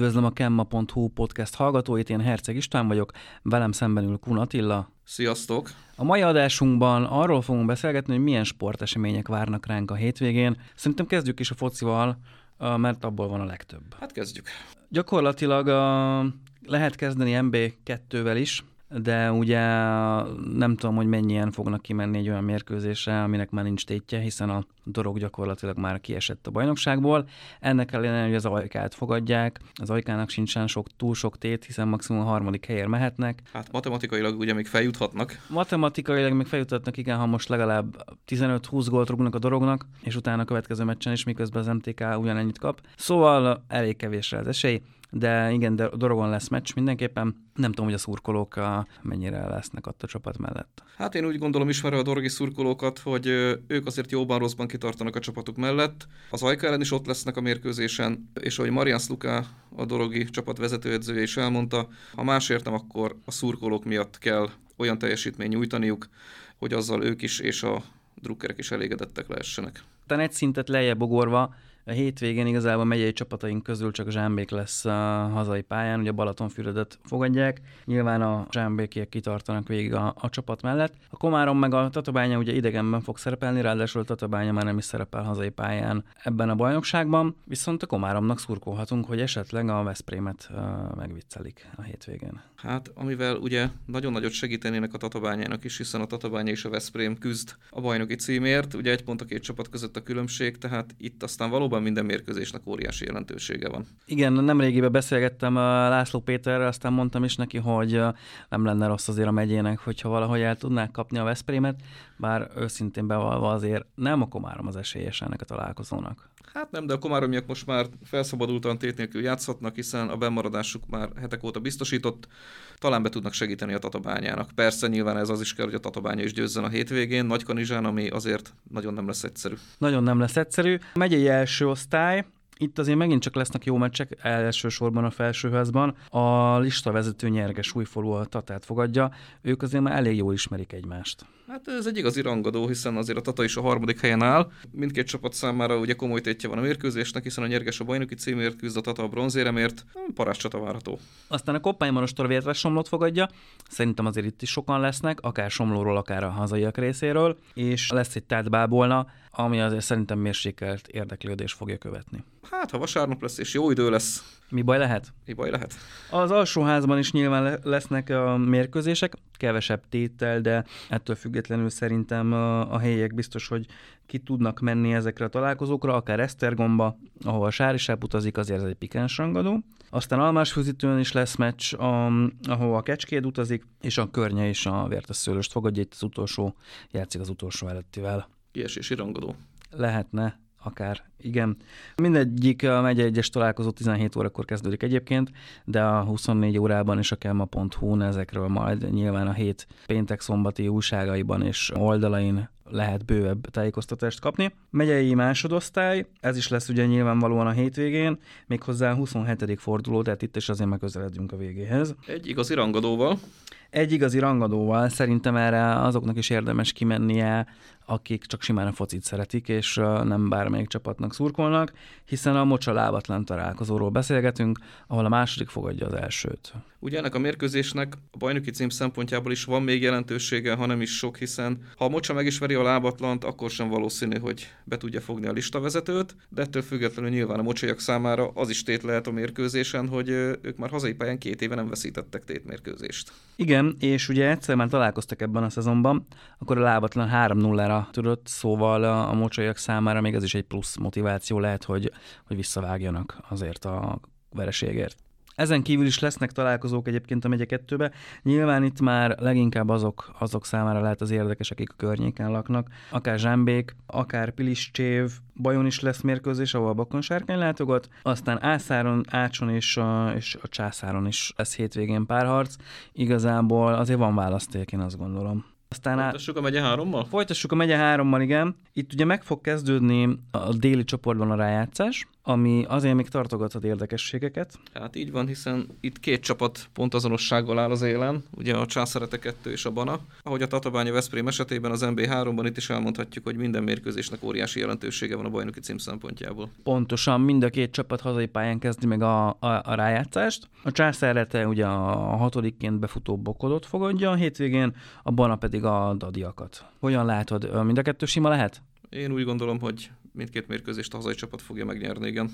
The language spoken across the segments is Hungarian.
Üdvözlöm a Kemma.hu podcast hallgatóit, én Herceg István vagyok, velem szemben ül Kun Attila. Sziasztok! A mai adásunkban arról fogunk beszélgetni, hogy milyen sportesemények várnak ránk a hétvégén. Szerintem kezdjük is a focival, mert abból van a legtöbb. Hát kezdjük. Gyakorlatilag lehet kezdeni MB2-vel is, de ugye nem tudom, hogy mennyien fognak kimenni egy olyan mérkőzésre, aminek már nincs tétje, hiszen a dorog gyakorlatilag már kiesett a bajnokságból. Ennek ellenére, hogy az ajkát fogadják, az ajkának sincsen sok, túl sok tét, hiszen maximum a harmadik helyért mehetnek. Hát matematikailag ugye még feljuthatnak. Matematikailag még feljuthatnak, igen, ha most legalább 15-20 gólt rúgnak a dorognak, és utána a következő meccsen is, miközben az MTK ugyanennyit kap. Szóval elég kevésre az esély de igen, de dorogon lesz meccs mindenképpen. Nem tudom, hogy a szurkolók mennyire lesznek ott a csapat mellett. Hát én úgy gondolom, ismerve a dorogi szurkolókat, hogy ők azért jóban rosszban kitartanak a csapatuk mellett. Az Ajka ellen is ott lesznek a mérkőzésen, és ahogy Marian Sluka, a dorogi csapat vezetőedzője is elmondta, ha más értem, akkor a szurkolók miatt kell olyan teljesítmény nyújtaniuk, hogy azzal ők is és a drukkerek is elégedettek lehessenek. Tehát egy szintet lejjebb ugorva, a hétvégén igazából megyei csapataink közül csak Zsámbék lesz a hazai pályán, ugye Balatonfüredet fogadják. Nyilván a Zsámbékiek kitartanak végig a, a csapat mellett. A Komárom meg a Tatabánya ugye idegenben fog szerepelni, ráadásul a Tatabánya már nem is szerepel hazai pályán ebben a bajnokságban, viszont a Komáromnak szurkolhatunk, hogy esetleg a Veszprémet uh, megviccelik a hétvégén. Hát, amivel ugye nagyon nagyot segítenének a Tatabányának is, hiszen a Tatabánya és a Veszprém küzd a bajnoki címért, ugye egy pont a két csapat között a különbség, tehát itt aztán valóban valóban minden mérkőzésnek óriási jelentősége van. Igen, nemrégiben beszélgettem László Péterrel, aztán mondtam is neki, hogy nem lenne rossz azért a megyének, hogyha valahogy el tudnák kapni a Veszprémet, bár őszintén bevallva azért nem a Komárom az esélyes ennek a találkozónak. Hát nem, de a komáromiak most már felszabadultan tét nélkül játszhatnak, hiszen a bemaradásuk már hetek óta biztosított, talán be tudnak segíteni a Tatabányának. Persze nyilván ez az is kell, hogy a Tatabánya is győzzen a hétvégén, Nagykanizsán, ami azért nagyon nem lesz egyszerű. Nagyon nem lesz egyszerű. A megyei első osztály, itt azért megint csak lesznek jó meccsek, elsősorban a felsőházban. A listavezető nyerges újfolú a Tatát fogadja, ők azért már elég jól ismerik egymást. Hát ez egy igazi rangadó, hiszen azért a Tata is a harmadik helyen áll. Mindkét csapat számára ugye komoly tétje van a mérkőzésnek, hiszen a nyerges a bajnoki címért küzd a Tata a bronzéremért. Parás csata várható. Aztán a Koppány Manostor Vértes Somlót fogadja. Szerintem azért itt is sokan lesznek, akár Somlóról, akár a hazaiak részéről. És lesz egy tátbábolna, ami azért szerintem mérsékelt érdeklődés fogja követni. Hát, ha vasárnap lesz és jó idő lesz, mi baj lehet? Mi baj lehet? Az alsóházban is nyilván lesznek a mérkőzések, kevesebb tétel, de ettől függetlenül szerintem a helyek biztos, hogy ki tudnak menni ezekre a találkozókra, akár Esztergomba, ahol a Sárisáp utazik, azért ez egy pikáns rangadó. Aztán Almásfőzítőn is lesz meccs, ahol a Kecskéd utazik, és a Környe és a Vértes Szőlőst fogadja, itt az utolsó, játszik az utolsó előttivel. Kiesési rangadó. Lehetne, akár, igen. Mindegyik a megye egyes találkozó 17 órakor kezdődik egyébként, de a 24 órában is a kelma.hu ezekről majd nyilván a hét péntek-szombati újságaiban és oldalain lehet bővebb tájékoztatást kapni. Megyei másodosztály, ez is lesz ugye nyilvánvalóan a hétvégén, méghozzá a 27. forduló, tehát itt is azért megközeledünk a végéhez. Egy igazi rangadóval. Egy igazi rangadóval szerintem erre azoknak is érdemes kimennie, akik csak simán a focit szeretik, és nem bármelyik csapatnak szurkolnak, hiszen a mocsa lábatlan találkozóról beszélgetünk, ahol a második fogadja az elsőt. Ugye ennek a mérkőzésnek a bajnoki cím szempontjából is van még jelentősége, hanem is sok, hiszen ha a mocsa meg is veri a lábatlant, akkor sem valószínű, hogy be tudja fogni a listavezetőt, de ettől függetlenül nyilván a mocsaiak számára az is tét lehet a mérkőzésen, hogy ők már hazai pályán két éve nem veszítettek tétmérkőzést. Igen, és ugye egyszer már találkoztak ebben a szezonban, akkor a lábatlan 3-0-ra tudott, szóval a, a mocsaiak számára még ez is egy plusz motiváció lehet, hogy, hogy visszavágjanak azért a vereségért. Ezen kívül is lesznek találkozók egyébként a megye kettőbe. Nyilván itt már leginkább azok, azok számára lehet az érdekes, akik a környéken laknak. Akár Zsámbék, akár Piliscsév, Bajon is lesz mérkőzés, ahol a Bakon sárkány látogat. Aztán Ászáron, Ácson és a, és a Császáron is lesz hétvégén párharc. Igazából azért van választék, én azt gondolom. Aztán Folytassuk a megye hárommal? Folytassuk a megye hárommal, igen. Itt ugye meg fog kezdődni a déli csoportban a rájátszás, ami azért még tartogathat érdekességeket. Hát így van, hiszen itt két csapat pont azonossággal áll az élen, ugye a Császarete 2 és a Bana. Ahogy a Tatabánya Veszprém esetében az MB3-ban itt is elmondhatjuk, hogy minden mérkőzésnek óriási jelentősége van a bajnoki cím szempontjából. Pontosan, mind a két csapat hazai pályán kezdi meg a, a, a rájátszást. A Császárete ugye a hatodikként befutó bokodot fogadja, a hétvégén a Bana pedig a dadiakat. Hogyan látod, mind a kettő sima lehet? Én úgy gondolom, hogy mindkét mérkőzést a hazai csapat fogja megnyerni, igen.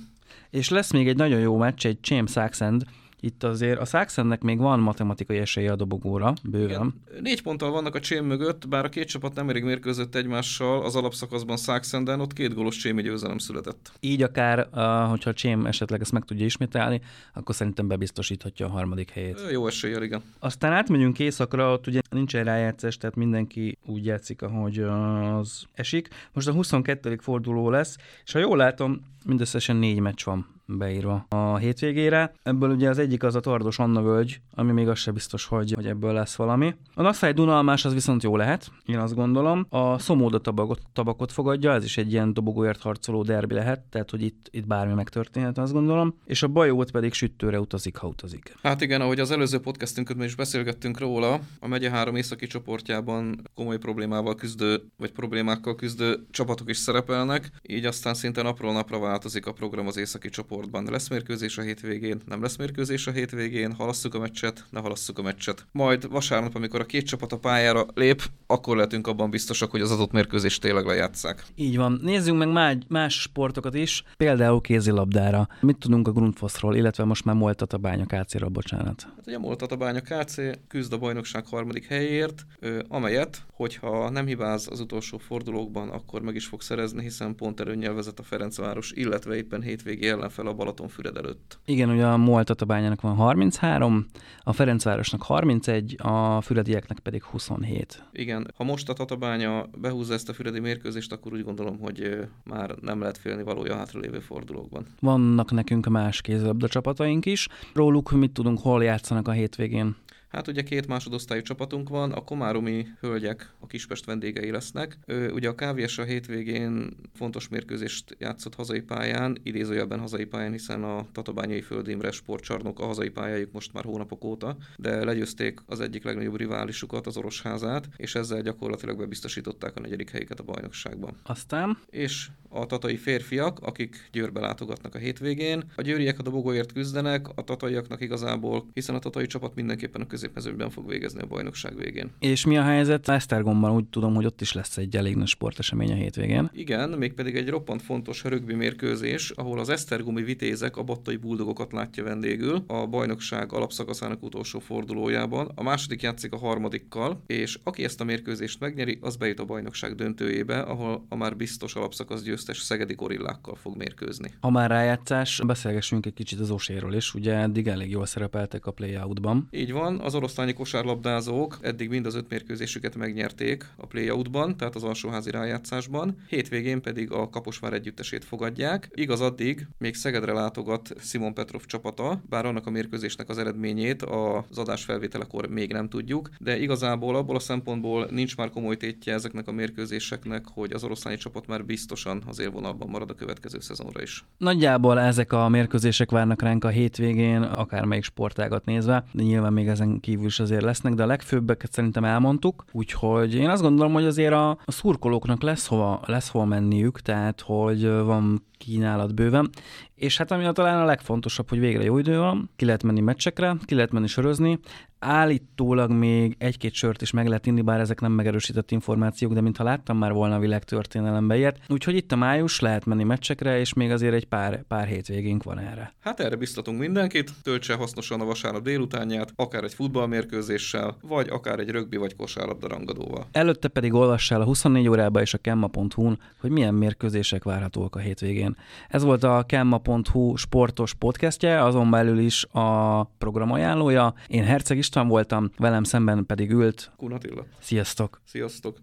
És lesz még egy nagyon jó meccs, egy James Saxend itt azért a Saxennek még van matematikai esélye a dobogóra, bőven. Igen. Négy ponttal vannak a csém mögött, bár a két csapat nem elég mérkőzött egymással az alapszakaszban Saxenden, ott két gólos csémi győzelem született. Így akár, hogyha a csém esetleg ezt meg tudja ismételni, akkor szerintem bebiztosíthatja a harmadik helyét. Jó eséllyel, igen. Aztán átmegyünk éjszakra, ott ugye nincsen rájátszás, tehát mindenki úgy játszik, ahogy az esik. Most a 22. forduló lesz, és ha jól látom, mindösszesen négy meccs van beírva a hétvégére. Ebből ugye az egyik az a Tardos Anna völgy, ami még az se biztos, hogy, hogy ebből lesz valami. A Naszály Dunalmás az viszont jó lehet, én azt gondolom. A Szomóda tabakot, tabakot fogadja, ez is egy ilyen dobogóért harcoló derbi lehet, tehát hogy itt, itt bármi megtörténhet, azt gondolom. És a Bajót pedig sütőre utazik, ha utazik. Hát igen, ahogy az előző podcastünkön is beszélgettünk róla, a megye három északi csoportjában komoly problémával küzdő, vagy problémákkal küzdő csapatok is szerepelnek, így aztán szinte napról napra változik a program az északi csoport csoportban. Lesz mérkőzés a hétvégén, nem lesz mérkőzés a hétvégén, halasszuk a meccset, ne halasszuk a meccset. Majd vasárnap, amikor a két csapat a pályára lép, akkor lehetünk abban biztosak, hogy az adott mérkőzést tényleg lejátszák. Így van. Nézzünk meg más, sportokat is, például kézilabdára. Mit tudunk a Grundfoszról, illetve most már Moltat a Bánya KC-ről, bocsánat. Hát ugye Moltat a Bánya KC küzd a bajnokság harmadik helyért, amelyet, hogyha nem hibáz az utolsó fordulókban, akkor meg is fog szerezni, hiszen pont előnyel vezet a Ferencváros, illetve éppen hétvégi ellenfel fel a Balatonfüred előtt. Igen, ugye a Molt Tatabányának van 33, a Ferencvárosnak 31, a füredieknek pedig 27. Igen, ha most a Tatabánya behúzza ezt a füredi mérkőzést, akkor úgy gondolom, hogy már nem lehet félni valója hátralévő fordulókban. Vannak nekünk más kézilabda csapataink is. Róluk mit tudunk, hol játszanak a hétvégén? Hát ugye két másodosztályú csapatunk van, a komáromi hölgyek a Kispest vendégei lesznek. Ő, ugye a KVS a hétvégén fontos mérkőzést játszott hazai pályán, idézőjelben hazai pályán, hiszen a Tatabányai Földimre sportcsarnok a hazai pályájuk most már hónapok óta, de legyőzték az egyik legnagyobb riválisukat, az Orosházát, és ezzel gyakorlatilag bebiztosították a negyedik helyüket a bajnokságban. Aztán? És a tatai férfiak, akik Győrbe látogatnak a hétvégén. A győriek a dobogóért küzdenek, a tataiaknak igazából, hiszen a tatai csapat mindenképpen a középmezőben fog végezni a bajnokság végén. És mi a helyzet Esztergomban? Úgy tudom, hogy ott is lesz egy elég nagy sportesemény a hétvégén. Igen, mégpedig egy roppant fontos rögbi mérkőzés, ahol az Esztergomi vitézek a battai buldogokat látja vendégül a bajnokság alapszakaszának utolsó fordulójában. A második játszik a harmadikkal, és aki ezt a mérkőzést megnyeri, az bejut a bajnokság döntőjébe, ahol a már biztos alapszakasz győztes szegedi gorillákkal fog mérkőzni. Ha már rájátszás, beszélgessünk egy kicsit az Oséről is, ugye eddig elég jól szerepeltek a playoutban. Így van, az oroszlányi kosárlabdázók eddig mind az öt mérkőzésüket megnyerték a playoutban, tehát az alsóházi rájátszásban, hétvégén pedig a Kaposvár együttesét fogadják. Igaz addig még Szegedre látogat Simon Petrov csapata, bár annak a mérkőzésnek az eredményét az adás felvételekor még nem tudjuk, de igazából abból a szempontból nincs már komoly tétje ezeknek a mérkőzéseknek, hogy az oroszlányi csapat már biztosan az élvonalban marad a következő szezonra is. Nagyjából ezek a mérkőzések várnak ránk a hétvégén, akármelyik sportágat nézve, de nyilván még ezen kívül is azért lesznek, de a legfőbbeket szerintem elmondtuk, úgyhogy én azt gondolom, hogy azért a, a szurkolóknak lesz hova, lesz hova menniük, tehát hogy van kínálat bőven, és hát ami a talán a legfontosabb, hogy végre jó idő van, ki lehet menni meccsekre, ki lehet menni sörözni, állítólag még egy-két sört is meg lehet inni, bár ezek nem megerősített információk, de mintha láttam már volna a világtörténelembe ilyet. Úgyhogy itt a május lehet menni meccsekre, és még azért egy pár, pár hétvégénk van erre. Hát erre biztatunk mindenkit, töltse hasznosan a vasárnap délutánját, akár egy futballmérkőzéssel, vagy akár egy rögbi vagy kosárlabda rangadóval. Előtte pedig olvassál a 24 órába és a kemma.hu-n, hogy milyen mérkőzések várhatóak a hétvégén. Ez volt a kemma.hu sportos podcastje, azon belül is a program ajánlója. Én Herceg István voltam, velem szemben pedig ült Kunatilla. Sziasztok! Sziasztok!